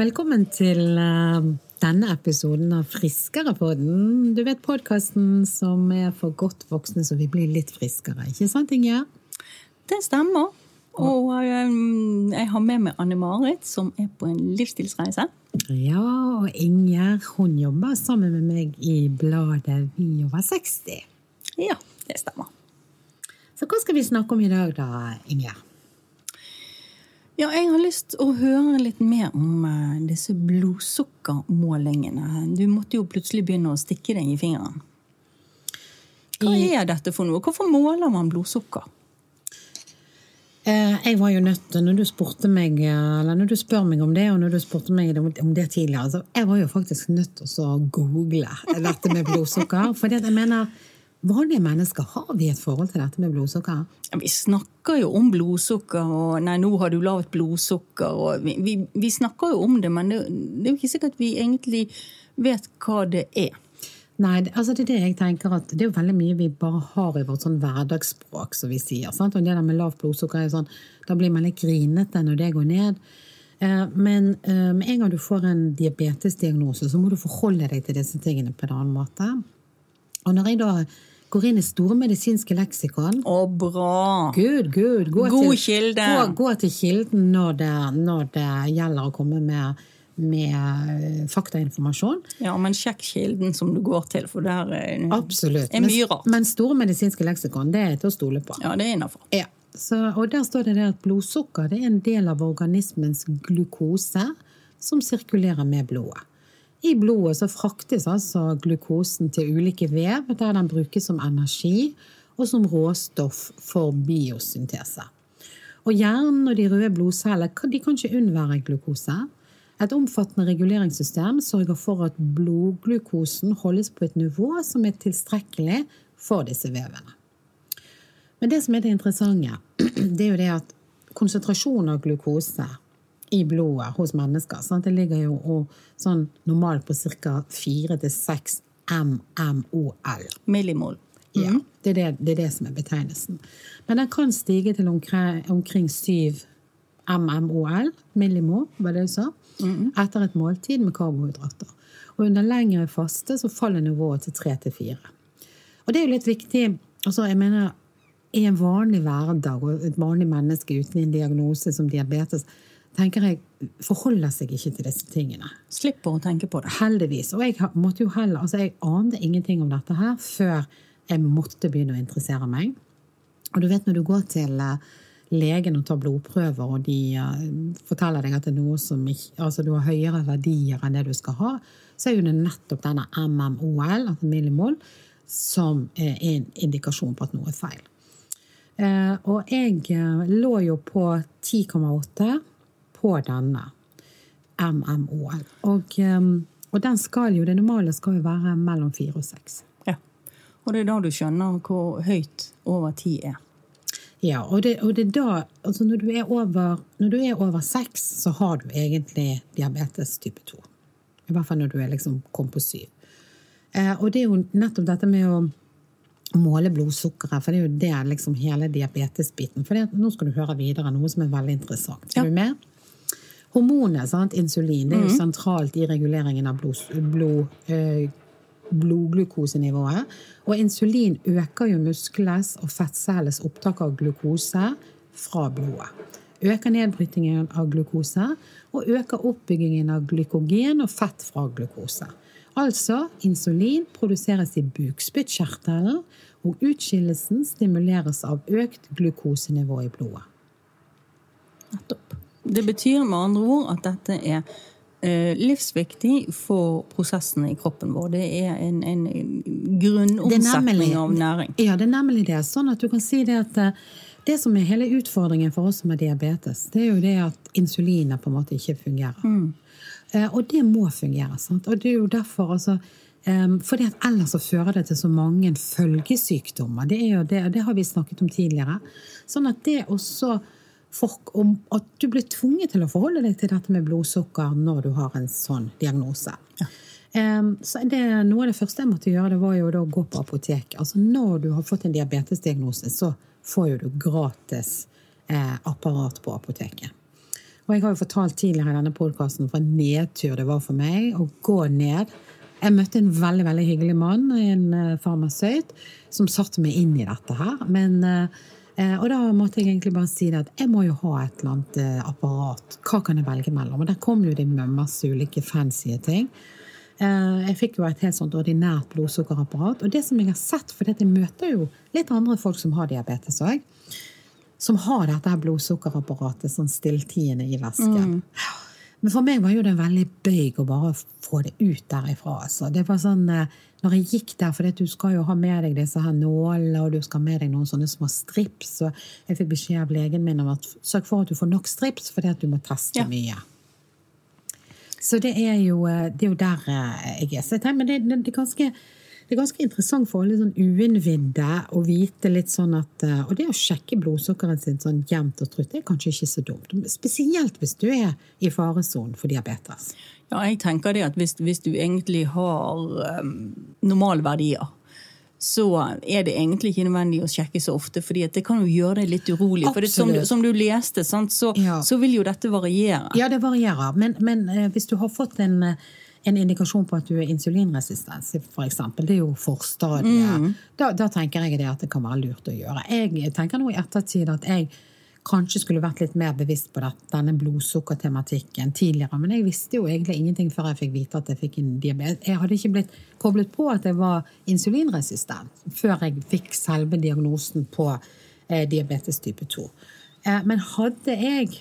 velkommen til uh, denne episoden av Friskere-podden. Du vet podkasten som er for godt voksne så vi blir litt friskere. Ikke sant, Ingjerd? Det stemmer. Og um, jeg har med meg Anne-Marit, som er på en livsstilsreise. Ja, og Ingjerd hun jobber sammen med meg i bladet Vi over 60. Ja, det stemmer. Så hva skal vi snakke om i dag, da, Ingjerd? Ja, jeg har lyst å høre litt mer om uh, disse blodsukkermålingene. Du måtte jo plutselig begynne å stikke deg i fingeren. Hva er dette for noe? Hvorfor måler man blodsukker? Eh, jeg var jo nødt til, når du spurte meg, eller når du spør meg om det, og når du spurte meg om det tidligere, så jeg var jo faktisk nødt til å google dette med blodsukker. For jeg mener, vanlige mennesker, har vi et forhold til dette med blodsukker? Vi snakker jo om blodsukker, og nei, nå har du lavt blodsukker, og vi, vi, vi, snakker jo om det, men det, det er jo ikke sikkert vi egentlig vet hva det er. Nei, altså det er det jeg tenker at det er jo veldig mye vi bare har i vårt sånn hverdagsspråk, som vi sier. Sant? Og det der med lavt blodsukker er sånn, Da blir man litt grinete når det går ned. Eh, men eh, med en gang du får en diabetesdiagnose, så må du forholde deg til disse tingene på en annen måte. Og når jeg da går inn i store medisinske leksikon Å, bra! Good, good. Gå God til, kilde! Gå, gå til kilden når det, når det gjelder å komme med med faktainformasjon. Ja, men sjekk kilden som du går til, for der er, Absolutt. er mye rart. Men, men store medisinske leksikon, det er til å stole på. Ja, det er innafor. Ja. og der står det at blodsukker det er en del av organismens glukose som sirkulerer med blodet. I blodet så fraktes altså glukosen til ulike vev, der den brukes som energi og som råstoff for biosyntese. Og Hjernen og de røde blodcellene kan ikke unnvære glukose. Et omfattende reguleringssystem sørger for at blodglukosen holdes på et nivå som er tilstrekkelig for disse vevene. Men det som er det interessante, det er jo det at konsentrasjonen av glukose i blodet hos mennesker sant? det ligger jo sånn normalt på ca. 4-6 mmol. Millimol. Mm. Ja, det er det, det er det, som er betegnelsen. Men den kan stige til omkring, omkring 7 mmol, millimol, var det du sa, mm. etter et måltid med karbohydrater. Og under lengre faste så faller nivået til 3-4. Og det er jo litt viktig altså jeg mener, I en vanlig hverdag og et vanlig menneske uten en diagnose som diabetes tenker jeg forholder seg ikke til disse tingene. Slipper å tenke på det. Heldigvis. Og jeg måtte jo heller, altså jeg ante ingenting om dette her før jeg måtte begynne å interessere meg. Og du vet når du går til legen og tar blodprøver, og de uh, forteller deg at det er noe som ikke, altså du har høyere verdier enn det du skal ha, så er jo det nettopp denne MMOL, altså millimol, som er en indikasjon på at noe er feil. Og jeg lå jo på 10,8 på denne MMOL. Og, um, og den skal jo, det normale skal jo være mellom 4 og 6. Ja. Og det er da du skjønner hvor høyt over 10 er. Ja, og det, og det er da altså når, du er over, når du er over seks, så har du egentlig diabetes type 2. I hvert fall når du er liksom kom på syv. Eh, og det er jo nettopp dette med å måle blodsukkeret, for det er jo det liksom hele diabetesbiten. For det, nå skal du høre videre noe som er veldig interessant. Er ja. du med? Hormonet, sant? insulin, det er jo mm. sentralt i reguleringen av blod, blod øh, blodglukosenivået. Og insulin øker jo muskelens og fettcellenes opptak av glukose fra blodet. Øker nedbrytingen av glukose og øker oppbyggingen av glykogen og fett fra glukose. Altså insulin produseres i bukspyttkjertelen, og utskillelsen stimuleres av økt glukosenivå i blodet. Nettopp. Det betyr med andre ord at dette er Eh, livsviktig for prosessene i kroppen vår. Det er en, en grunnomsetning av næring. Ja, det er nemlig det. Sånn at du kan si det at eh, det som er hele utfordringen for oss som har diabetes, det er jo det at insulinet på en måte ikke fungerer. Mm. Eh, og det må fungere. sant? Og det er jo derfor altså fordi at ellers så fører det til så mange følgesykdommer. Det, er jo det, det har vi snakket om tidligere. Sånn at det også folk om at du blir tvunget til å forholde deg til dette med blodsukker når du har en sånn diagnose. Ja. Um, så det, Noe av det første jeg måtte gjøre, det var jo da å gå på apotek. Altså Når du har fått en diabetesdiagnose, så får jo du gratis eh, apparat på apoteket. Og jeg har jo fortalt tidligere i denne podkasten for en nedtur det var for meg å gå ned. Jeg møtte en veldig veldig hyggelig mann, en uh, farmasøyt, som satte meg inn i dette her. Men, uh, og da måtte jeg egentlig bare si det at jeg må jo ha et eller annet uh, apparat. Hva kan jeg velge mellom? Og der kom jo de med masse ulike fancy ting. Jeg fikk jo et helt sånt ordinært blodsukkerapparat. Og det som jeg har sett, for jeg møter jo litt andre folk som har diabetes òg, som har dette her blodsukkerapparatet sånn stilltiende i væsken. Mm. Men for meg var jo det veldig bøyg å bare få det ut derifra. Altså. Det var sånn, når jeg gikk der, for du skal jo ha med deg disse her nålene, og du skal ha med deg noen sånne små strips, og jeg fikk beskjed av legen min om at sørg for at du får nok strips, fordi at du må teste ja. mye. Så det er, jo, det er jo der jeg er. Så jeg tenker, men det, det, det er ganske det er ganske interessant for alle sånn uinnvidde å vite litt sånn at eh, Og det å sjekke blodsukkeret sitt sånn jevnt og trutt, det er kanskje ikke så dumt. Spesielt hvis du er i faresonen for diabetes. Ja, jeg tenker det at hvis, hvis du egentlig har um, normalverdier, så er det egentlig ikke nødvendig å sjekke så ofte, fordi det kan jo gjøre deg litt urolig. For det, som, du, som, du leste, sant, så, ja. så, vil jo dette variere. Ja, det varierer. Men, men eh, hvis du har fått en en indikasjon på at du er insulinresistens, f.eks. Det er jo forstadiet. Mm. Da, da, tenker jeg det at det kan være lurt å gjøre. Jeg tenker nå i ettertid at jeg kanskje skulle vært litt mer bevisst på dette, denne blodsukkertematikken tidligere. Men jeg visste jo egentlig ingenting før jeg fikk vite at jeg fikk en diabetes. Jeg hadde ikke blitt koblet på at jeg var insulinresistent før jeg fikk selve diagnosen på eh, diabetes type 2. Eh, men hadde jeg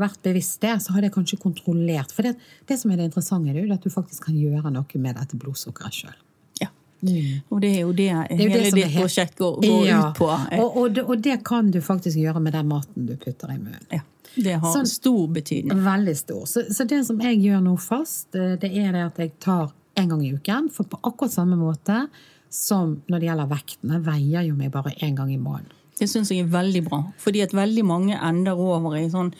vært bevisst det, så hadde jeg kanskje kontrollert. For det, det som er det interessante, er at du faktisk kan gjøre noe med dette blodsukkeret sjøl. Ja. Mm. Og det er jo det, det er hele ditt prosjekt går, går ja. ut på. Og, og, det, og, det, kan du faktisk gjøre med den maten du putter i munnen. Ja. Det har sånn, stor betydning. Veldig stor. Så, så, det som jeg gjør nå fast, eh, det er det at jeg tar en gang i uken. For på akkurat samme måte som når det gjelder vekten. Jeg veier jo meg bare én gang i måneden. Det syns jeg er veldig bra. Fordi at veldig mange ender over i sånn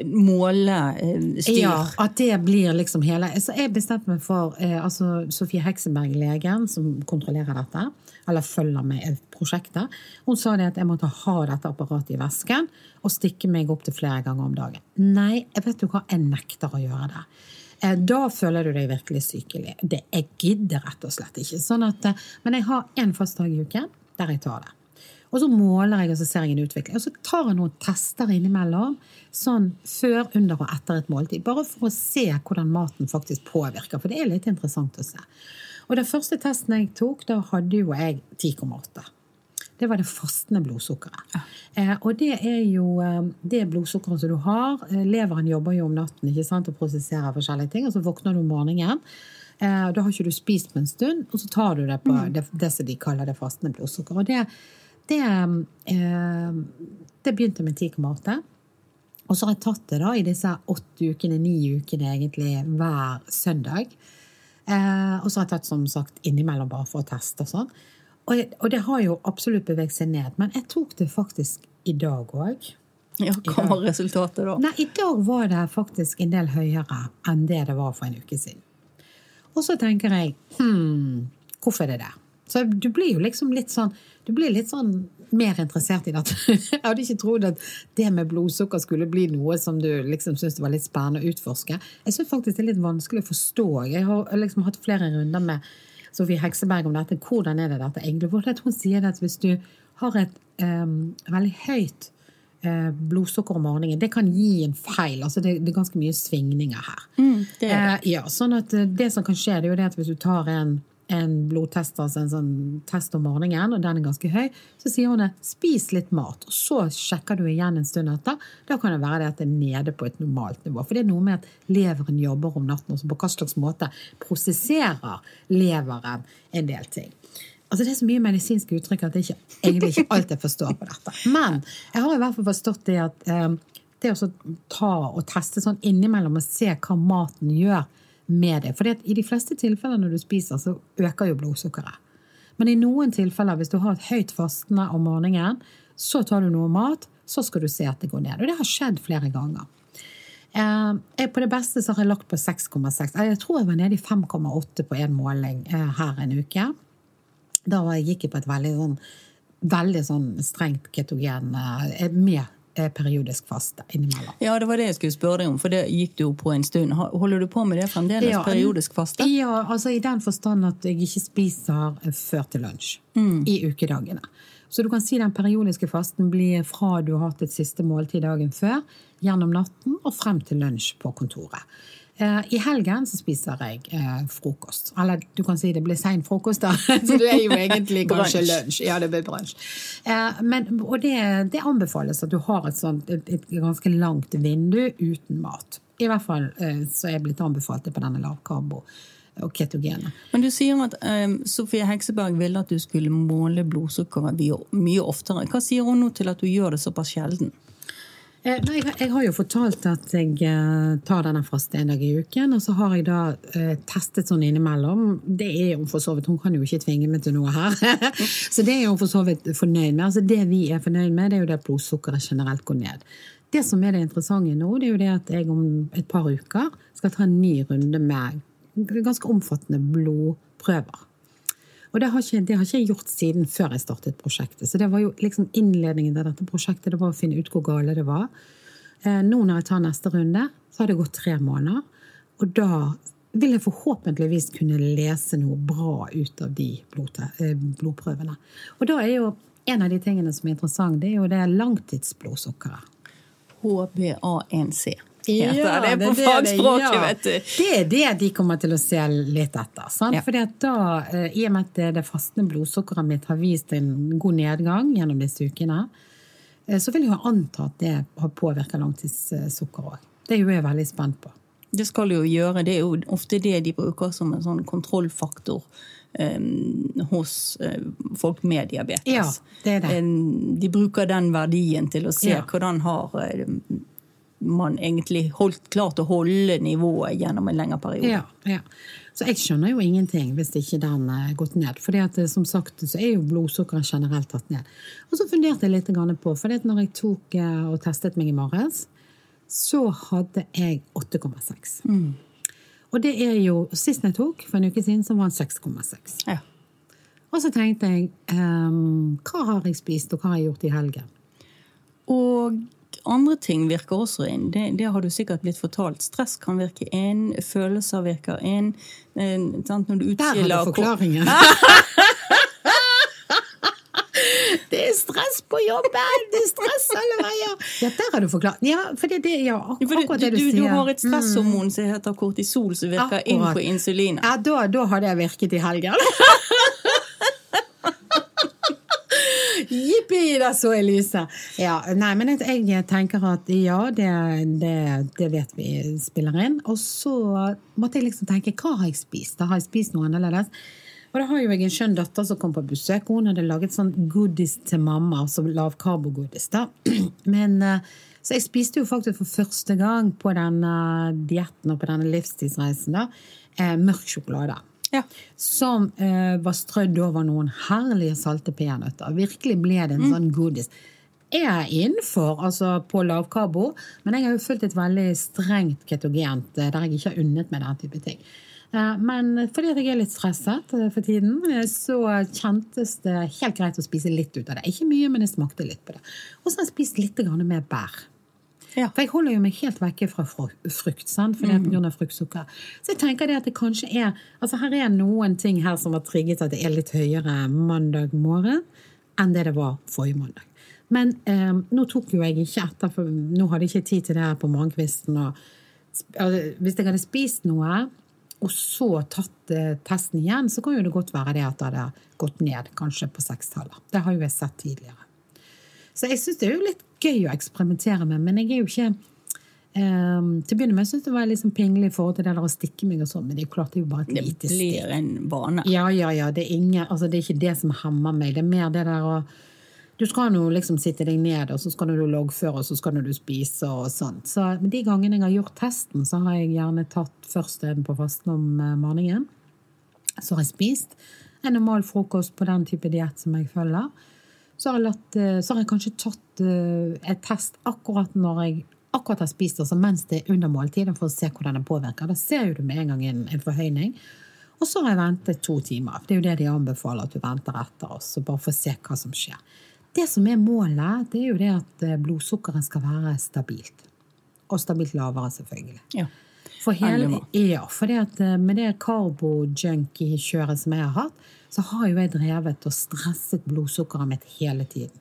målestyr. Ja, at det blir liksom hele Så jeg bestemte meg for eh, altså Sofie Hekseberg, legen som kontrollerer dette, eller følger med prosjektet, hun sa det at jeg måtte ha dette apparatet i vesken og stikke meg opp til flere ganger om dagen. Nei, jeg vet du hva, jeg nekter å gjøre det. Eh, da føler du deg virkelig sykelig. Det, jeg gidder rett og slett ikke. Sånn at, eh, men jeg har én fast dag i uken der jeg tar det. Og så måler jeg, og så ser jeg en utvikling. Og så tar jeg noen tester innimellom, sånn før, under og etter et måltid. Bare for å se hvordan maten faktisk påvirker, for det er litt interessant å se. Og den første testen jeg tok, da hadde jo jeg 10,8. Det var det fastende blodsukkeret. Ja. Eh, og det er jo eh, det blodsukkeret som du har. Eh, leveren jobber jo om natten ikke sant, og prosesserer forskjellige ting, og så våkner du om morgenen. Eh, da har ikke du spist på en stund, og så tar du det på mm. det, det, som de kaller det fastende blodsukkeret. Og det det, eh, det begynte med 10,8. Og så har jeg tatt det da i disse åtte ukene, ni ukene egentlig, hver søndag. Eh, og så har jeg tatt som sagt innimellom bare for å teste og sånn. Og, og, det har jo absolutt beveget seg ned. Men jeg tok det faktisk i dag òg. Ja, Hva var resultatet da? Nei, I dag var det faktisk en del høyere enn det det var for en uke siden. Og så tenker jeg hm, hvorfor er det det? Så du blir jo liksom litt sånn du blir litt sånn mer interessert i dette. Jeg hadde ikke trodd at det med blodsukker skulle bli noe som du liksom syntes var litt spennende å utforske. Jeg syns faktisk det er litt vanskelig å forstå. Jeg har liksom hatt flere runder med Sofie Hekseberg om dette. Hvordan er det dette egentlig? For hun sier at hvis du har et um, veldig høyt uh, blodsukker om morgenen, det kan gi en feil. altså Det, det er ganske mye svingninger her. Mm, det det. Uh, ja, sånn at uh, det som kan skje, det er jo det at hvis du tar en en blodtest, altså en sånn test om morgenen, og den er ganske høy, så sier hun at spis litt mat, og så sjekker du igjen en stund etter. Da kan det være det at det er nede på et normalt nivå. For det er noe med at leveren jobber om natten, og på hva slags måte prosesserer leveren en del ting. Altså Det er så mye medisinske uttrykk at det ikke, egentlig ikke alt jeg forstår på dette. Men jeg har i hvert fall forstått det at eh, det å ta og teste sånn innimellom og se hva maten gjør med det. For i de fleste tilfeller når du spiser, så øker jo blodsukkeret. Men i noen tilfeller, hvis du har et høyt fastende om morgenen, så tar du noe mat, så skal du se at det går ned. Og det har skjedd flere ganger. Eh, på det beste så har jeg lagt på 6,6. Jeg tror jeg var nede i 5,8 på en måling eh, her en uke. Da gikk jeg på et veldig sånn, veldig sånn strengt ketogen eh, med eh, periodisk faste innimellom. Ja, det var det jeg skulle spørre deg om, for det gikk du jo på en stund. Holder du på med det fremdeles? Ja, periodisk faste? Ja, altså i den forstand at jeg ikke spiser før til lunsj mm. i ukedagene. Så du kan si den periodiske fasten blir fra du har hatt et siste måltid dagen før, gjennom natten og frem til lunsj på kontoret. Eh, I helgen så spiser jeg eh, frokost. Eller du kan si det blir sein frokost, da. Så det er jo egentlig kanskje lunsj. Ja, det blir brunsj. Eh, og det, det, anbefales at du har et, sånt, et, et, ganske langt vindu uten mat. I hvert fall så er jeg blitt anbefalt det på denne lavkarbo og ketogene. Men du sier at um, Sofie Hekseberg ville at du skulle måle blodsukkeret mye oftere. Hva sier hun nå til at du gjør det såpass sjelden? Eh, nei, jeg, har jo fortalt at jeg eh, tar denne faste en dag i uken. Og så har jeg da eh, testet sånn innimellom. Det er jo for så vidt, Hun kan jo ikke tvinge meg til noe her. så det er hun for så vidt fornøyd med. Altså Det vi er fornøyd med, det er jo det at blodsukkeret generelt går ned. Det som er det interessante nå, det er jo det at jeg om et par uker skal ta en ny runde med ganske omfattende blodprøver. Og det har, ikke, det har ikke jeg gjort siden før jeg startet prosjektet. Så det var jo liksom innledningen til dette prosjektet. Det var å finne ut hvor gale det var. Eh, nå når jeg tar neste runde, så har det gått tre måneder. Og da vil jeg forhåpentligvis kunne lese noe bra ut av de eh, blodprøvene. Og da er jo en av de tingene som er interessant, det er jo det langtidsblodsukkeret. HBA1C ja, det på fagspråket, ja. vet du. Det er det de kommer til å se litt etter. Sant? Ja. Fordi at da, eh, I og med at det fastende blodsukkeret mitt har vist en god nedgang gjennom disse ukene, eh, så vil jeg jo anta at det har påvirka langtidssukker òg. Det er jo jeg veldig spent på. Det skal jo gjøre. Det er jo ofte det de bruker som en sånn kontrollfaktor. Um, hos uh, folk med diabetes. Ja, det er det. Um, de bruker den verdien til å se ja. hvordan har man egentlig holdt, klart å holde nivået gjennom en lengre periode. Ja, ja. Så jeg skjønner jo ingenting hvis ikke den har eh, gått ned. For eh, som sagt så er jo blodsukkeret generelt tatt ned. Og så funderte jeg litt på, for når jeg tok eh, og testet meg i morges, så hadde jeg 8,6. Mm. Og det er jo Sist jeg tok, for en uke siden, så var den 6,6. Ja. Og så tenkte jeg um, Hva har jeg spist, og hva har jeg gjort i helgen? Og andre ting virker også inn. Det, det, har du sikkert blitt fortalt. Stress kan virke inn, følelser virker inn. Eh, sant? Når du utskiller Der har du forklaringen! det er stress på jobben! Det er stress alle veier! Ja, der har du forklart. Ja, for det, det, ja, akkurat det du, du, sier. Du har et stresshormon mm. som heter kortisol, som virker akkurat. inn på insulinet. Ja, da, da har det virket i helgen. Jippi, da så jeg lyset! Ja, nei, men jeg tenker at ja, det, det, det, vet vi spiller inn. Og så måtte jeg liksom tenke hva har jeg spist? Da har jeg spist noe annerledes. Og da har jo jeg en skjønn datter som kom på besøk. Hun hadde laget sånn goodies til mamma, altså lavkarbogodis. da. Men, eh, så jeg spiste jo faktisk for første gang på denne dietten og på denne livstidsreisen da, eh, mørk sjokolade ja. som eh, var strødd over noen herlige salte peanøtter. Virkelig ble det en mm. sånn godis. Jeg er innenfor, altså på lavkarbo, men jeg har jo fulgt et veldig strengt ketogent eh, der jeg ikke har unnet meg den type ting. Eh, men fordi jeg er litt stresset eh, for tiden, så kjentes det helt greit å spise litt ut av det. Ikke mye, men jeg smakte litt på det. Og så har jeg spist litt mer bær. Ja. For jeg holder jo meg helt vekke fra frukt, sant? for det er mm. pga. fruktsukker. Så jeg tenker det at det kanskje er altså Her er noen ting her som har trigget at det er litt høyere mandag morgen enn det det var forrige mandag. Men eh, nå tok jo jeg ikke etter, for nå hadde jeg ikke tid til det her på morgenkvisten. Og, altså, hvis jeg hadde spist noe, og så tatt eh, testen igjen, så kan jo det godt være det at det hadde gått ned, kanskje på sekstallet. Det har jo jeg sett tidligere. Så jeg syns det er jo litt gøy å eksperimentere med, men jeg er jo ikke um, Til å begynne med syntes det var sånn pinlig i forhold til det der å stikke meg og sånn, men det er jo klart det er jo bare et lite stikk. Det blir en vane. Ja, ja, ja. Det er, ingen, altså, det er ikke det som hemmer meg. Det er mer det der å du skal nå liksom sitte deg ned, og så skal du loggføre, og så skal du spise og sånt. Så de gangene jeg har gjort testen, så har jeg gjerne tatt først en på fasten om eh, morgenen. Så har jeg spist en normal frokost på den type diett som jeg følger. Så har, jeg latt, eh, så har jeg kanskje tatt eh, et test akkurat når jeg akkurat har spist, altså mens det er under måltiden, for å se hvordan det påvirker. Da ser du med en gang en, en forhøyning. Og så har jeg ventet to timer. Det er jo det de anbefaler at du venter etter oss, bare for å se hva som skjer. Det som er målet, det er jo det at eh, blodsukkeret skal være stabilt. Og stabilt lavere, selvfølgelig. Ja. For hele, ja, for det at eh, med det karbo-junkie-kjøret som jeg har hatt, så har jo jeg drevet og stresset blodsukkeret mitt hele tiden.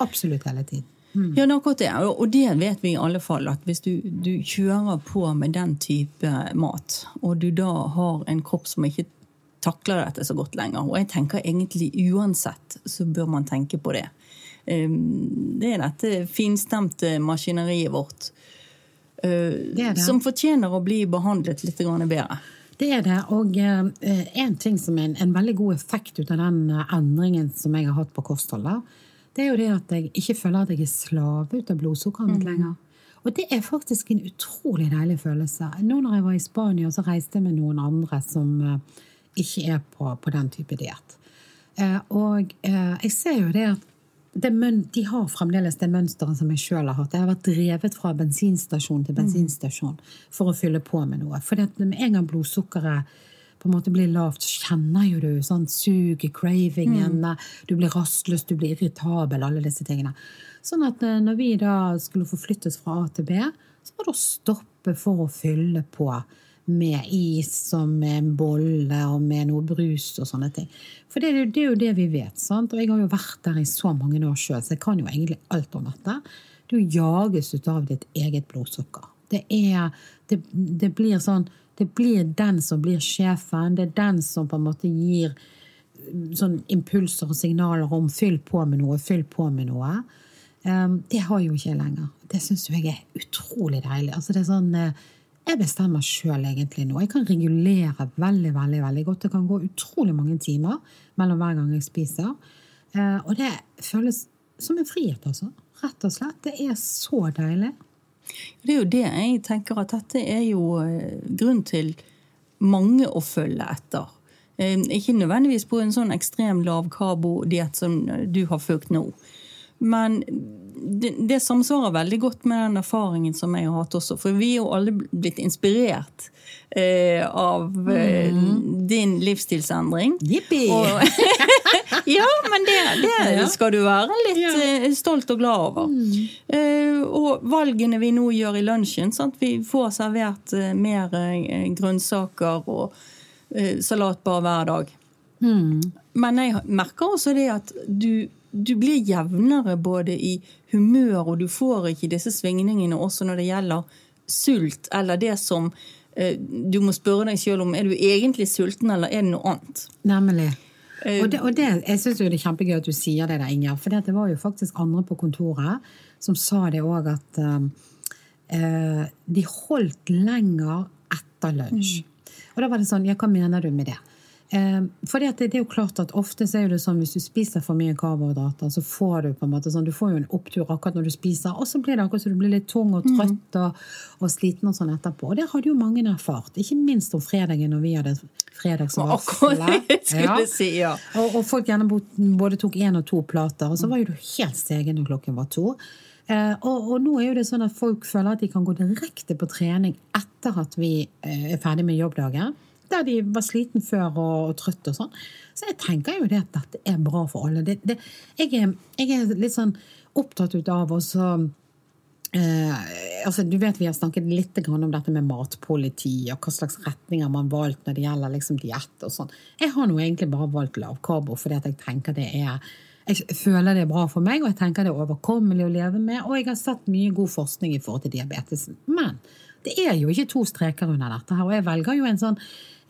Absolutt hele tiden. Mm. Ja, akkurat det. Og det vet vi i alle fall, at hvis du, du, kjører på med den type mat, og du da har en kropp som ikke takler dette så godt lenger, og jeg tenker egentlig uansett så bør man tenke på det. Ehm, det er dette finstemte maskineriet vårt det det. som fortjener å bli behandlet litt bedre. Det er det. Og eh, en ting som er en, en veldig god effekt ut av den endringen som jeg har hatt på kostholdet, det er jo det at jeg ikke føler at jeg er slave ut av blodsukkeret mitt mm. lenger. Og det er faktisk en utrolig deilig følelse. Nå når jeg var i Spania, så reiste jeg med noen andre som ikke er på, på den type diett. Og jeg ser jo det at de har fremdeles det mønsteret som jeg sjøl har hatt. Jeg har vært drevet fra bensinstasjon til mm. bensinstasjon for å fylle på med noe. For med en gang blodsukkeret på en måte blir lavt, så kjenner jo du sånn suget, cravingen, mm. du blir rastløs, du blir irritabel, alle disse tingene. Sånn at eh, når vi da skulle forflyttes fra A til B, så var det å stoppe for å fylle på med is og med en bolle og med noe brus og sånne ting. For det, det er jo det vi vet. sant? Og jeg har jo vært der i så mange år sjøl, så jeg kan jo egentlig alt om dette. Du jages ut av ditt eget blodsukker. Det er Det, det blir sånn det blir den som blir sjefen. Det er den som på en måte gir mm, sånn impulser og signaler om 'fyll på med noe', 'fyll på med noe'. Um, det har jo ikke jeg lenger. Det syns jeg er utrolig deilig. Altså det er sånn, uh, jeg bestemmer sjøl egentlig nå. Jeg kan regulere veldig veldig, veldig godt. Det kan gå utrolig mange timer mellom hver gang jeg spiser. Uh, og det føles som en frihet, altså. Rett og slett. Det er så deilig. Det er jo det jeg tenker at dette er jo eh, grunn til mange å følge etter. Eh, ikke nødvendigvis på en sånn ekstrem lavkarbodiett som du har fulgt nå. Men det, det, samsvarer veldig godt med den erfaringen som jeg har hatt også. For vi er jo alle blitt inspirert eh, av eh, mm. din livsstilsendring. Jippi! ja, men det, det, skal du være litt. Eh, stolt og glad over. Mm. Eh, og valgene vi nå gjør i lunsjen, sant? vi får servert eh, mer eh, grønnsaker og salatbar hver dag. Mm. Men jeg merker også det at du du blir jevnere både i humør, og du får ikke disse svingningene også når det gjelder sult, eller det som eh, du må spørre deg sjøl om er du egentlig sulten, eller er det noe annet. Nemlig. Eh, og, det, og det, jeg syns det er kjempegøy at du sier det, der, Inger. For det var jo faktisk andre på kontoret som sa det òg, at uh, de holdt lenger etter lunsj. Mm. Og da var det sånn Ja, hva mener du med det? Eh, for det, det, er jo klart at Ofte så er det sånn hvis du spiser for mye karbohydrater, så får du på en måte sånn, du får jo en opptur akkurat når du spiser, og så blir det akkurat så du blir litt tung og trøtt og, og sliten og sånn etterpå. Og det hadde jo mange erfart. Ikke minst om fredagen når vi hadde fredagsvarsel. Ja. Si, ja. og, og, folk gjerne både tok én og to plater, og så var jo du helt stegen når klokken var to. Eh, og, og, nå er jo det sånn at folk føler at de kan gå direkte på trening etter at vi eh, er ferdig med jobbdagen der de var sliten før og, og trøtt og sånn. Så jeg tenker jo det at dette er bra for alle. Det, det, jeg, er, jeg, er, litt sånn opptatt ut av også eh, altså Du vet vi har snakket litt om dette med matpoliti og hva slags retninger man valgte valgt når det gjelder liksom diett og sånn. Jeg har nå egentlig bare valgt lavkarbo fordi jeg tenker det er jeg føler det er bra for meg, og jeg tenker det er overkommelig å leve med. Og jeg har sett mye god forskning i forhold til diabetesen. Men det er jo ikke to streker under dette her. Og jeg velger jo en sånn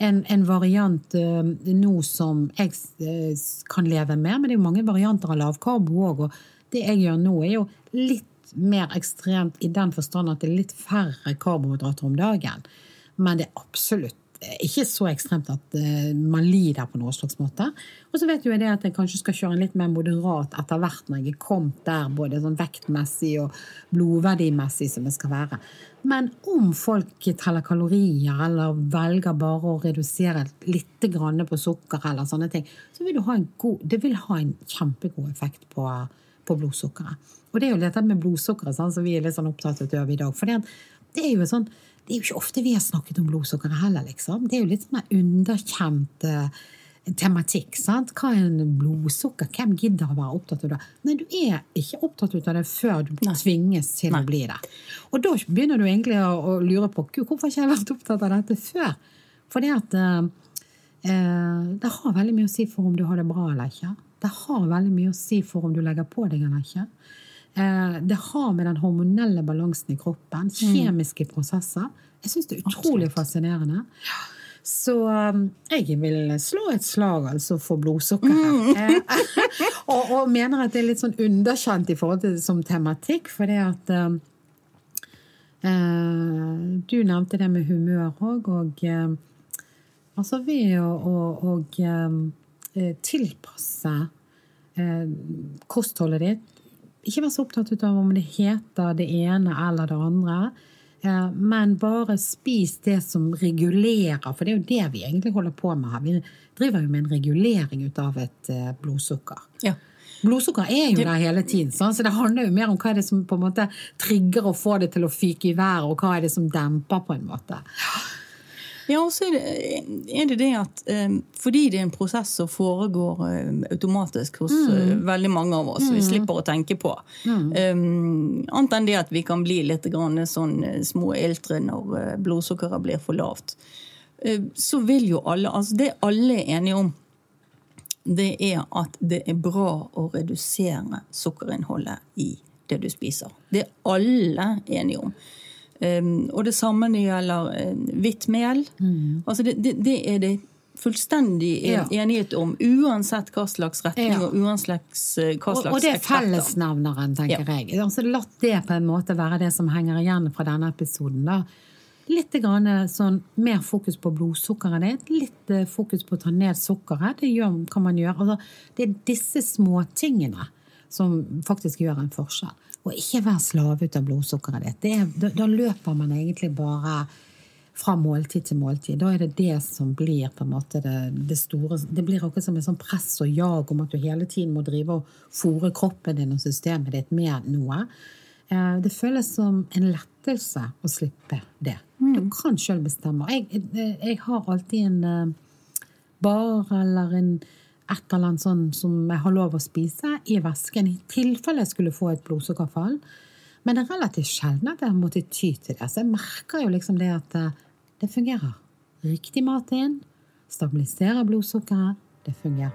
en, en variant uh, nå som jeg uh, kan leve med, men det er jo mange varianter av lavkarbo òg. Og det jeg gjør nå, er jo litt mer ekstremt i den forstand at det er litt færre karbohydrater om dagen. Men det er absolutt ikke så ekstremt at uh, man lider på noen slags måte. Og så vet jo jeg det at jeg kanskje skal kjøre en litt mer moderat etter hvert når jeg er kommet der både sånn vektmessig og blodverdimessig som jeg skal være. Men om folk teller kalorier eller velger bare å redusere litt på sukker, eller sånne ting, så vil god, det vil ha en kjempegod effekt på, på blodsukkeret. Og det er jo dette med blodsukkeret som vi er litt sånn opptatt av i dag. For det, er jo sånn, det er jo ikke ofte vi har snakket om blodsukkeret heller, liksom. Det er jo litt sånn underkjent tematikk. sant? Hva er en blodsukker? Hvem gidder å være opptatt av det? Nei, du er ikke opptatt av det før du Nei. tvinges til Nei. å bli det. Og da begynner du egentlig å, å lure på hvorfor har ikke jeg vært opptatt av dette før? Fordi at uh, det har veldig mye å si for om du har det bra eller ikke. Det har veldig mye å si for om du legger på deg eller ikke. Eh, det har med den hormonelle balansen i kroppen, mm. kjemiske prosesser. Jeg syns det er utrolig Absolutt. fascinerende. Så um, jeg vil slå et slag altså for blodsukker her. Mm. Eh, og, og, mener at det er litt sånn underkjent i forhold til det som tematikk, for det at um, uh, Du nevnte det med humør òg, og eh, altså ved å, og, og, uh, tilpasse kostholdet ditt Ikke være så opptatt av om det heter det ene eller det andre. Men bare spis det som regulerer, for det er jo det vi egentlig holder på med her. Vi driver jo med en regulering ut av et eh, blodsukker. Ja. Blodsukker er jo der hele tiden, så det handler jo mer om hva er det som på en måte trigger og får det til å fyke i været, og hva er det som demper, på en måte. Ja, og så er det, det det at um, fordi det er en prosess som foregår um, automatisk hos mm. uh, veldig mange av oss, mm. vi slipper å tenke på mm. um, Annet enn det at vi kan bli litt grann, sånn små iltre når blodsukkeret blir for lavt. Så vil jo alle Altså, det alle er enige om, det er at det er bra å redusere sukkerinnholdet i det du spiser. Det er alle enige om. Um, og det samme når det gjelder uh, hvitt mel. Mm. Altså det, det, det, er det fullstendig ja. enighet om, uansett hva slags retning ja. og uansett uh, hva slags Og, og det er fellesnevneren, tenker ja. jeg. Altså, La det på en måte være det som henger igjen fra denne episoden. da. Litt grann, sånn, mer fokus på blodsukkeret ditt, litt fokus på å ta ned sukkeret. Det gjør, kan man gjøre. Altså, det er disse småtingene som faktisk gjør en forskjell. Og ikke være slave ut av blodsukkeret ditt. Er, da, da, løper man egentlig bare fra måltid til måltid. Da er det det som blir på en måte det, det store Det blir akkurat som et sånn press og jag om at du hele tiden må drive og fòre kroppen din og systemet ditt med noe. Eh, det føles som en lettelse å slippe det. Mm. Du kan sjøl bestemme. Jeg, jeg, har alltid en eh, bar eller en et eller annet sånn som jeg har lov å spise i væsken i tilfelle jeg skulle få et blodsukkerfall. Men det er relativt sjelden at jeg har måttet ty til det. Så jeg merker jo liksom det at eh, det fungerer. Riktig mat inn, stabiliserer blodsukkeret. Det fungerer.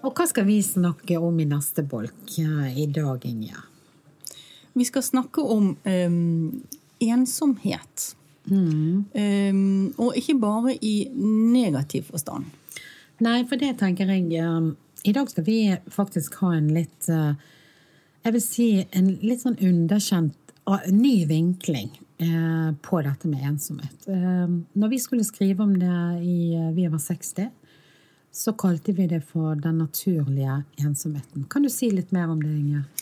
Og hva skal vi snakke om i neste bolk i dag, Inge? Vi skal snakke om um, ensomhet. Mm. Um, og ikke bare i negativ forstand. Nei, for det tenker jeg um, I dag skal vi faktisk ha en litt uh, Jeg vil si en litt sånn underkjent uh, ny vinkling uh, på dette med ensomhet. Um, når vi skulle skrive om det i uh, Vi var 60, så kalte vi det for den naturlige ensomheten. Kan du si litt mer om det, Inger?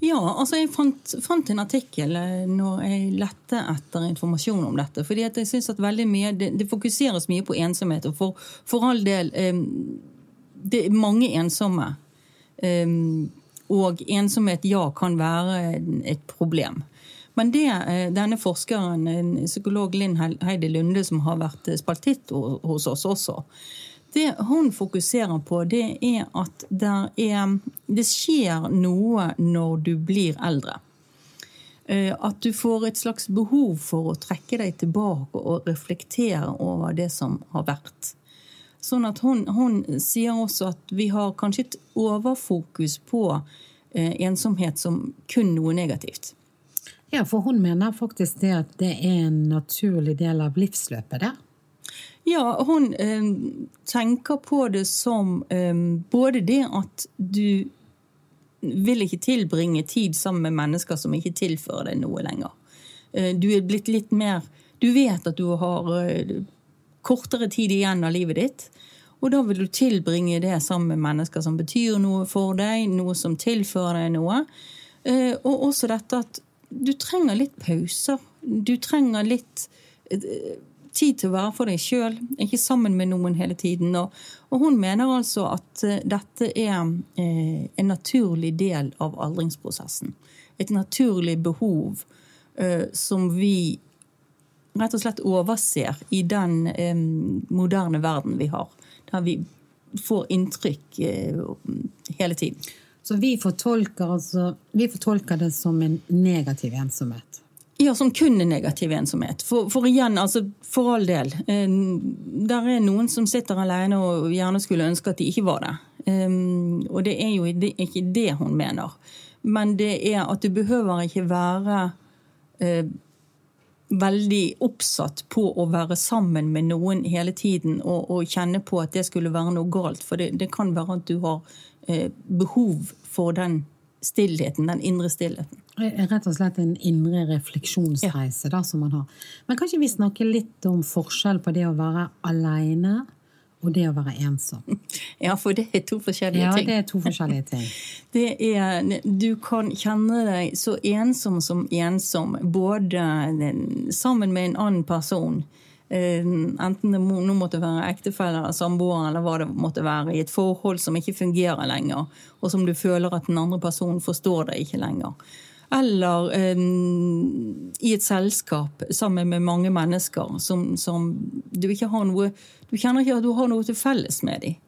Ja, altså jeg fant, fant, en artikkel eh, når jeg lette etter informasjon om dette. fordi jeg synes at veldig mye, det, det, fokuseres mye på ensomhet. Og for, for all del um, Det er mange ensomme. Um, og ensomhet, ja, kan være et problem. Men det denne forskeren, psykolog Linn Heidi Lunde, som har vært spaltitt hos oss også, det hun fokuserer på, det er at er, det skjer noe når du blir eldre. Eh, at du får et slags behov for å trekke deg tilbake og reflektere over det som har vært. Sånn at hun, hun sier også at vi har kanskje et overfokus på eh, ensomhet som kun noe negativt. Ja, for hun mener faktisk det at det er en naturlig del av livsløpet der. Ja, hun eh, tenker på det som eh, både det at du vil ikke tilbringe tid sammen med mennesker som ikke tilfører deg noe lenger. Eh, du er blitt litt mer Du vet at du har eh, kortere tid igjen av livet ditt. Og da vil du tilbringe det sammen med mennesker som betyr noe for deg, noe som tilfører deg noe. Eh, og også dette at du trenger litt pauser. Du trenger litt tid til å være for deg sjøl, ikke sammen med noen hele tiden. Og, og hun mener altså at uh, dette er eh, en naturlig del av aldringsprosessen. Et naturlig behov eh, som vi rett og slett overser i den eh, moderne verden vi har. Der vi får inntrykk eh, hele tiden. Så vi fortolker, altså, vi fortolker det som en negativ ensomhet? Ja, som kun er negativ ensomhet. For, for, igjen, altså for all del. Eh, der er noen som sitter alene og gjerne skulle ønske at de ikke var det. Eh, og det er jo ikke det hun mener. Men det er at du behøver ikke være eh, veldig oppsatt på å være sammen med noen hele tiden og, og kjenne på at det skulle være noe galt. For det, det kan være at du har eh, behov for den stillheten, den indre stillheten. Rett og slett en indre refleksjonsreise ja. da, som man har. Men kan ikke vi snakke litt om forskjell på det å være alene og det å være ensom? Ja, for det er to forskjellige ja, ting. Ja, det er to forskjellige ting. det er, du kan kjenne deg så ensom som ensom, både sammen med en annen person. Eh, enten det nå måtte være ektefelle eller samboer eller hva det måtte være, i et forhold som ikke fungerer lenger, og som du føler at den andre personen forstår deg ikke lenger eller um, i et selskap sammen med mange mennesker som, som, du ikke har noe Du kjenner ikke at du har noe til felles med dem.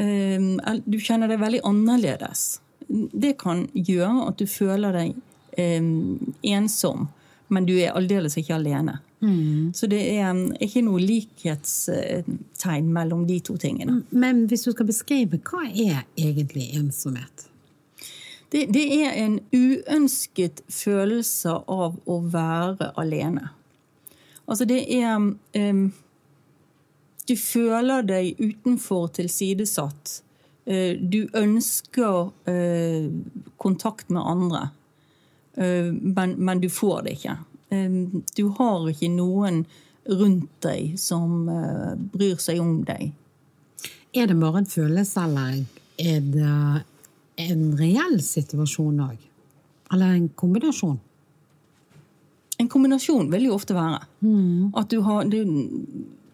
Um, du kjenner deg veldig annerledes. Det kan gjøre at du føler deg um, ensom, men du er aldeles ikke alene. Mm. Så det er ikke noe likhetstegn mellom de to tingene. Men hvis du skal beskrive, hva er egentlig ensomhet? Det, det, er en uønsket følelse av å være alene. Altså, det er um, Du føler deg utenfor tilsidesatt. Uh, du ønsker uh, kontakt med andre, men, men, du får det ikke. Um, du har ikke noen rundt deg som bryr seg om deg. Er det bare en følelse, eller er det en reell situasjon òg? Eller en kombinasjon? En kombinasjon vil jo ofte være. Mm. At du har du,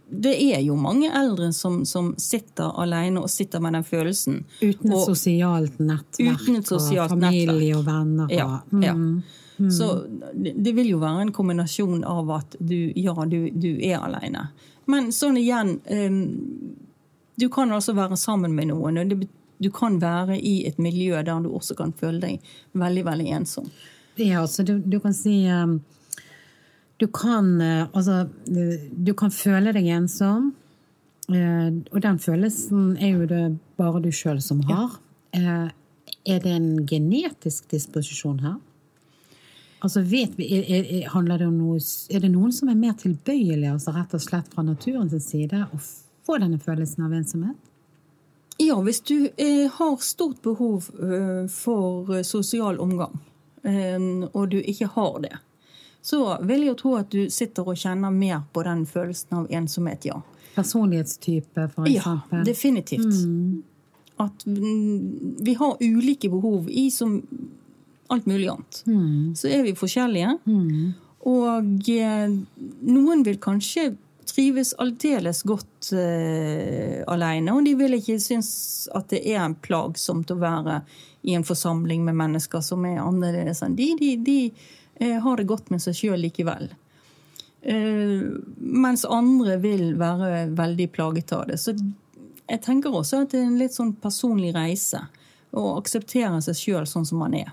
det er jo mange eldre som, som, sitter alene og sitter med den følelsen. Uten et og, sosialt nettverk uten et sosialt og familie nettverk. og venner. Ja, mm. ja. Mm. Så det vil jo være en kombinasjon av at du, ja, du, du er alene. Men sånn igjen um, Du kan altså være sammen med noen. og det du kan være i et miljø der du også kan føle deg veldig veldig ensom. Ja, altså du, du kan si um, du kan, uh, altså, du kan føle deg ensom. Uh, og den følelsen er jo det bare du sjøl som har. Ja. Er det en genetisk disposisjon her? Altså vet vi, er, er, det om noe, er det noen som er mer tilbøyelig altså rett og slett fra naturens side å få denne følelsen av ensomhet? Ja, hvis du eh, har stort behov eh, for eh, sosial omgang, eh, og du ikke har det, så vil jeg jo tro at du sitter og kjenner mer på den følelsen av ensomhet, ja. Personlighetstype, for eksempel? Ja, definitivt. Mm. At vi har ulike behov i som alt mulig annet. Mm. Så er vi forskjellige. Mm. Og eh, noen vil kanskje trives aldeles godt uh, alene. Og de vil ikke synes at det er plagsomt å være i en forsamling med mennesker som er annerledes enn de. De, de har det godt med seg sjøl likevel. Uh, mens andre vil være veldig plaget av det. Så jeg tenker også at det er en litt sånn personlig reise. Å akseptere seg sjøl sånn som man er.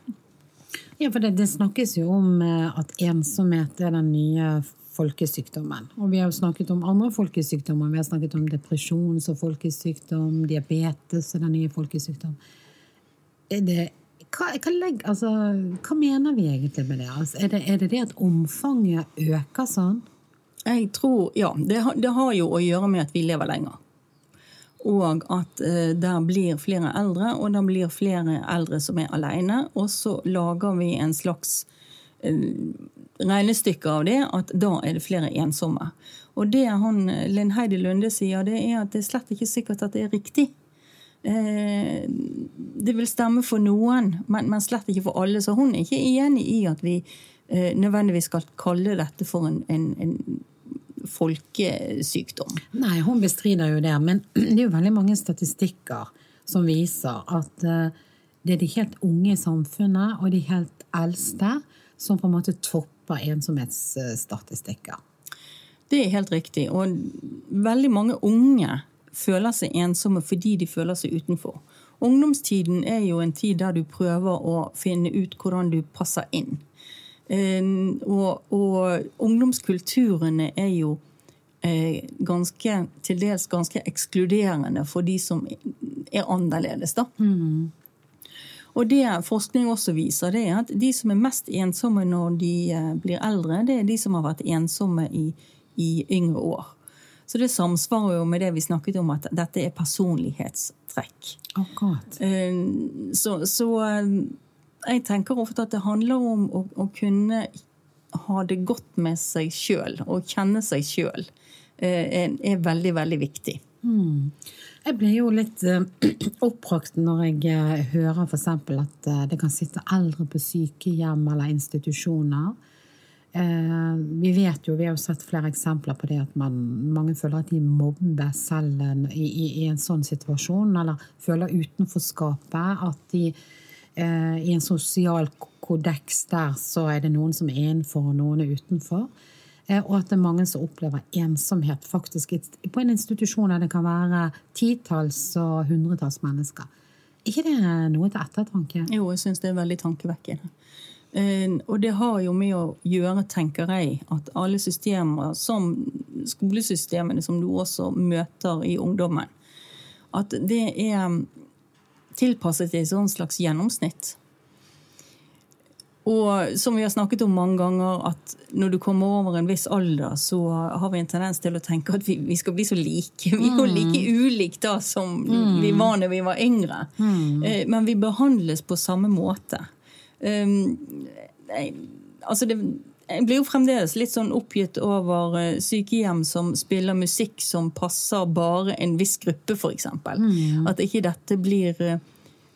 Ja, for det, det, snakkes jo om at ensomhet er den nye folkesykdommen. Og vi har jo snakket om andre folkesykdommer. Vi har snakket om depresjon som folkesykdom, diabetes som den nye folkesykdom. Er Det, hva, hva, altså, hva, mener vi egentlig med det? Altså, er, det er det det at omfanget øker sånn? Jeg tror, ja. Det, det, har jo å gjøre med at vi lever lenger. Og at eh, der blir flere eldre, og der blir flere eldre som er alene. Og så lager vi en slags eh, regnestykke av det at da er det flere ensomme. Og det han, Linn Heidi Lunde sier, det er at det er slett ikke sikkert at det er riktig. Eh, det vil stemme for noen, men, men, slett ikke for alle. Så hun er ikke enig i at vi eh, nødvendigvis skal kalle dette for en, en, en folkesykdom. Nei, hun bestrider jo det. Men det er jo veldig mange statistikker som viser at eh, det er de helt unge i samfunnet og de helt eldste som på en måte topper ensomhetsstatistikker. Det er helt riktig. Og veldig mange unge føler seg ensomme fordi de føler seg utenfor. Ungdomstiden er jo en tid der du prøver å finne ut hvordan du passer inn. Og, og ungdomskulturene er jo eh, ganske, til dels ganske ekskluderende for de som er annerledes. da. Mm. Og det forskning også viser, det er at de som er mest ensomme når de eh, blir eldre, det er de som har vært ensomme i, i yngre år. Så det samsvarer jo med det vi snakket om, at dette er personlighetstrekk. Akkurat. Eh, så, så eh, jeg tenker ofte at det handler om å, å kunne ha det godt med seg sjøl, og kjenne seg sjøl, er, er veldig, veldig viktig. Mm. Jeg blir jo litt oppbrakt når jeg hører f.eks. at det kan sitte eldre på sykehjem eller institusjoner. Uh, vi vet jo, vi har jo sett flere eksempler på det at man, mange føler at de mobber selv i, i, i, en sånn situasjon, eller føler utenforskapet. At de i en sosial kodeks der så er det noen som er innenfor og noen er utenfor. Eh, og at det er mange som opplever ensomhet faktisk på en institusjon der det kan være titalls og hundretalls mennesker. ikke det noe til ettertanke? Jo, jeg syns det er veldig tankevekkende. Eh, og det har jo med å gjøre, tenker jeg, at alle systemer, som skolesystemene som du også møter i ungdommen, at det er tilpasset til et sånn slags gjennomsnitt. Og som vi har snakket om mange ganger, at når du kommer over en viss alder, så har vi en tendens til å tenke at vi, vi skal bli så like. Vi er jo mm. like ulike da som mm. vi var når vi var yngre. Mm. Eh, men vi behandles på samme måte. Um, altså det, jeg blir jo fremdeles litt sånn oppgitt over eh, sykehjem som spiller musikk som passer bare en viss gruppe, f.eks. Mm. At ikke dette blir eh,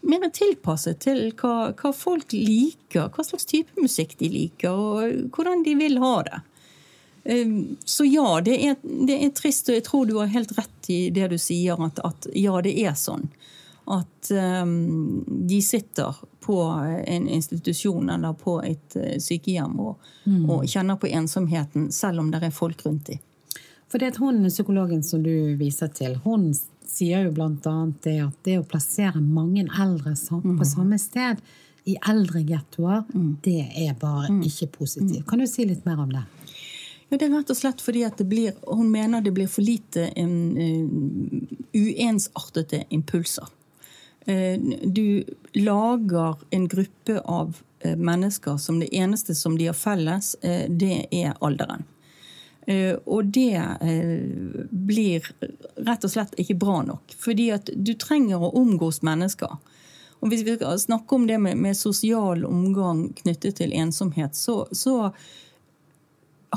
mer tilpasset til hva, hva, folk liker, hva slags type musikk de liker, og hvordan de vil ha det. Ehm, så ja, det er, det er trist, og jeg tror du har helt rett i det du sier, at, at ja, det er sånn. At um, de sitter på en institusjon eller på et uh, sykehjem og, mm. og, kjenner på ensomheten, selv om det er folk rundt dem. For det er hun psykologen som du viser til, hun sier jo bl.a. det at det å plassere mange eldre på mm. samme sted i eldre gettoer, mm. det er bare mm. ikke positivt. Kan du si litt mer om det? Ja, det er rett og slett fordi at det blir, Hun mener det blir for lite um, uensartede impulser. Uh, du lager en gruppe av uh, mennesker som det eneste som de har felles, uh, det er alderen. Eh, og det eh, blir rett og slett ikke bra nok. Fordi at du trenger å omgås mennesker. Og Hvis vi skal snakke om det med, med sosial omgang knyttet til ensomhet, så, så,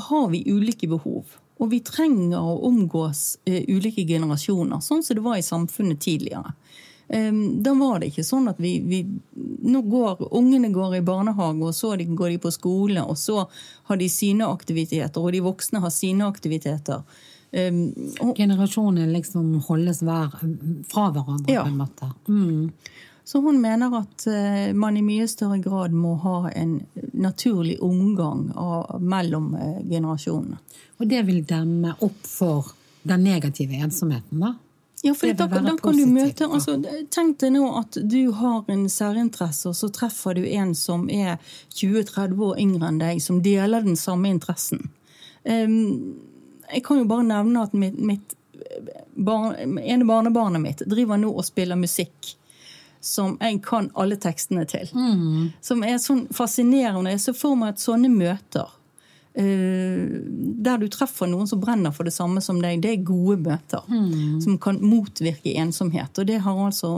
har vi ulike behov. Og vi trenger å omgås ulike generasjoner, sånn som det var i samfunnet tidligere. Da var det ikke sånn at vi, vi Nå går ungene går i barnehage, og så går de på skole, og så har de sine aktiviteter, og de voksne har sine aktiviteter. Um, og, liksom holdes hver, fra hverandre, ja. på en måte. Mm. Så hun mener at uh, man i mye større grad må ha en naturlig omgang av, mellom uh, generasjonene. Og det vil demme opp for den negative ensomheten, da? Ja, for da, da, kan du møte altså, Tenk deg nå at du har en særinteresse, og så treffer du en som er 20-30 år yngre enn deg, som deler den samme interessen. Um, jeg kan jo bare nevne at mitt, mitt barn, ene barnebarnet mitt driver nå og spiller musikk som jeg kan alle tekstene til. Mm. Som er sånn fascinerende. Jeg ser for meg at sånne møter Eh, der du treffer noen som brenner for det samme som deg, det er gode møter. Mm. Som kan motvirke ensomhet. Og det har altså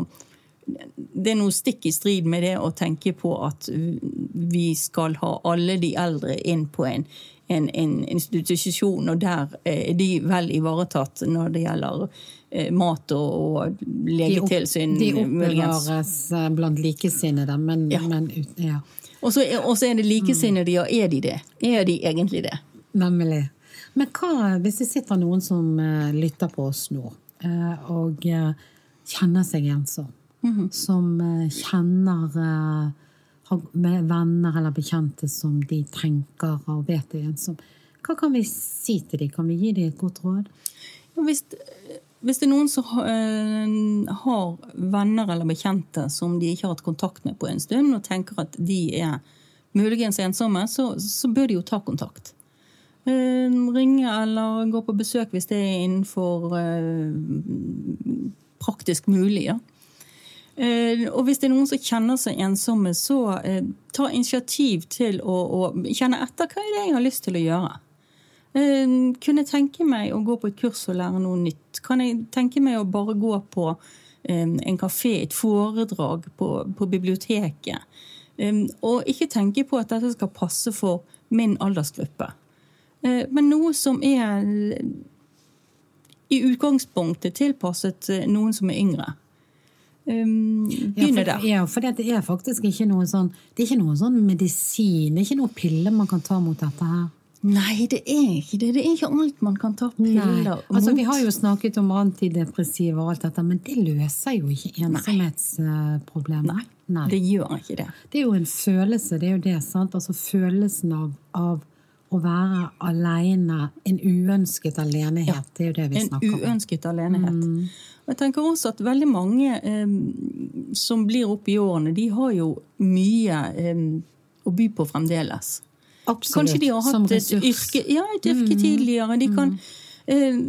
det er noe stikk i strid med det å tenke på at vi skal ha alle de eldre inn på en, en, en institusjon, og der er de vel ivaretatt når det gjelder eh, mat og, og legetilsyn. De, oppbevares eh, blant likesinnede, men, ja. men ja. Og så, er det likesinnede, ja. Er de det? Er de egentlig det? Nemlig. Men hva hvis det sitter noen som uh, lytter på oss nå, uh, og uh, kjenner seg ensom? Mm -hmm. Som kjenner med venner eller bekjente som de tenker og vet er ensom. Hva kan vi si til dem? Kan vi gi dem et godt råd? Hvis, hvis det er noen som uh, har venner eller bekjente som de ikke har hatt kontakt med på en stund, og tenker at de er muligens ensomme, så, så bør de jo ta kontakt. Uh, ringe eller gå på besøk hvis det er innenfor uh, praktisk mulig. Ja. Og hvis det er noen som kjenner seg ensomme, så ta initiativ til å, å, kjenne etter hva er det jeg har lyst til å gjøre. Kunne jeg tenke meg å gå på et kurs og lære noe nytt? Kan jeg tenke meg å bare gå på en kafé, et foredrag på, på biblioteket? Og ikke tenke på at dette skal passe for min aldersgruppe. Eh, men noe som er i utgangspunktet tilpasset eh, noen som er yngre. Begynne der. Ja, for det er faktisk ikke noe sånn det er ikke noe sånn medisin, det er ikke noe piller man kan ta mot dette her. Nei, det er ikke det. Det er ikke alt man kan ta piller mot. Altså, vi har jo snakket om antidepressiva og alt dette, men det løser jo ikke ensomhetsproblemet. Nei. Nei, det gjør ikke det. Det er jo en følelse, det er jo det. sant? Altså Følelsen av, av å være alene, en uønsket alenehet. Ja, det er jo det vi snakker om. En uønsket alenehet. Mm. Jeg tenker også at veldig mange eh, som blir opp i årene, de har jo mye eh, å by på fremdeles. Absolutt. Kanskje de har hatt et yrke, ja, et yrke mm. tidligere. De kan, eh,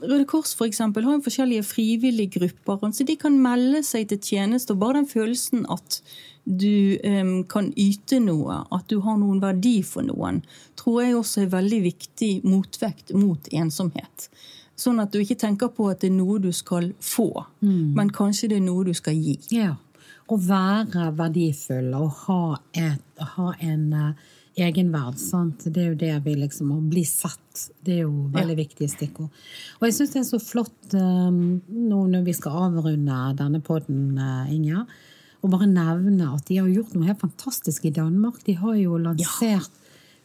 Røde Kors for eksempel, har jo forskjellige frivillige grupper. så De kan melde seg til tjeneste. og Bare den følelsen at du um, kan yte noe, at du har noen verdi for noen, tror jeg også er veldig viktig motvekt mot ensomhet. Sånn at du ikke tenker på at det er noe du skal få, mm. men kanskje det er noe du skal gi. Ja. Å være verdifull og ha, et, ha en uh, egenverd. Sant? Det er jo det vi liksom Å bli sett. Det er jo veldig ja. viktige stikkord. Og jeg syns det er så flott um, nå når vi skal avrunde denne poden, uh, Inger, å bare nevne at de har gjort noe helt fantastisk i Danmark. De har jo lansert ja.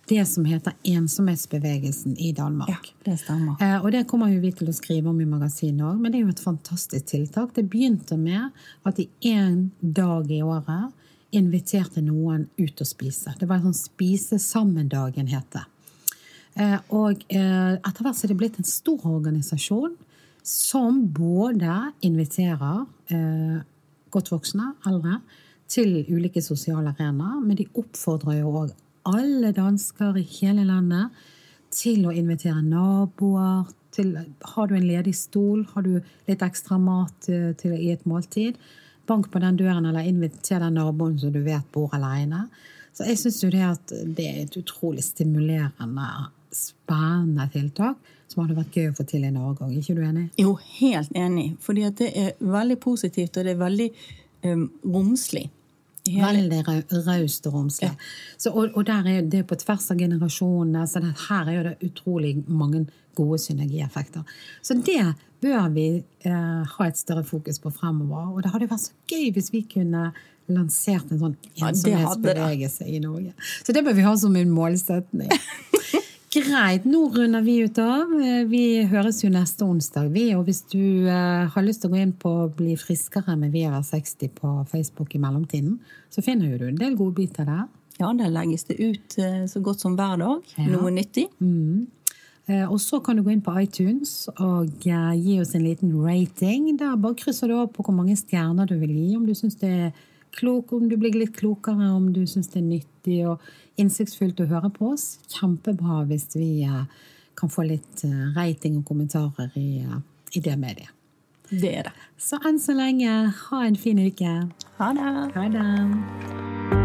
Det som heter ensomhetsbevegelsen i Danmark. Ja, det stemmer. Eh, og det kommer vi til å skrive om i magasinet òg, men det er jo et fantastisk tiltak. Det begynte med at i én dag i året inviterte noen ut å spise. Det var en sånn Spise sammen-dagen, het det. Eh, og eh, etter hvert så er det blitt en stor organisasjon som både inviterer eh, godt voksne, eldre, til ulike sosiale arenaer, men de oppfordrer jo òg alle dansker i hele landet til å invitere naboer. Til, har du en ledig stol? Har du litt ekstra mat til, i et måltid? bank på den døren eller inviter den naboen som du vet bor alene. Så jeg syns jo det at det er et utrolig stimulerende, spennende tiltak som hadde vært gøy å få til i Norge òg. Ikke du enig? Jo, helt enig. Fordi det er veldig positivt, og det er veldig um, romslig. Veldig raust og romslig. Ja. Og, og, der er det på tvers av generasjonene. Så det, her er det utrolig mange gode synergieffekter. Så det bør vi eh, ha et større fokus på fremover. Og det hadde vært så gøy hvis vi kunne lansert en sånn ensomhetsbevegelse i Norge. Så det bør vi ha som en målsetning. Greit, nå runder vi ut av. Eh, vi høres jo neste onsdag, vi. Og hvis du uh, har lyst til å gå inn på Bli friskere med VR60 på Facebook i mellomtiden, så finner du en del godbiter der. Ja, der legges det ut uh, så godt som hver dag. Ja. Noe nyttig. Mm. Og så kan du gå inn på iTunes og gi oss en liten rating. Der bare krysser du opp på hvor mange stjerner du vil gi, om du syns det er klok, om du blir litt klokere, om du syns det er nyttig og innsiktsfullt å høre på oss. Kjempebra hvis vi eh, kan få litt eh, rating og kommentarer i, eh, i det mediet. Det er det. Så enn så lenge, ha en fin uke. Ha det. Ha det.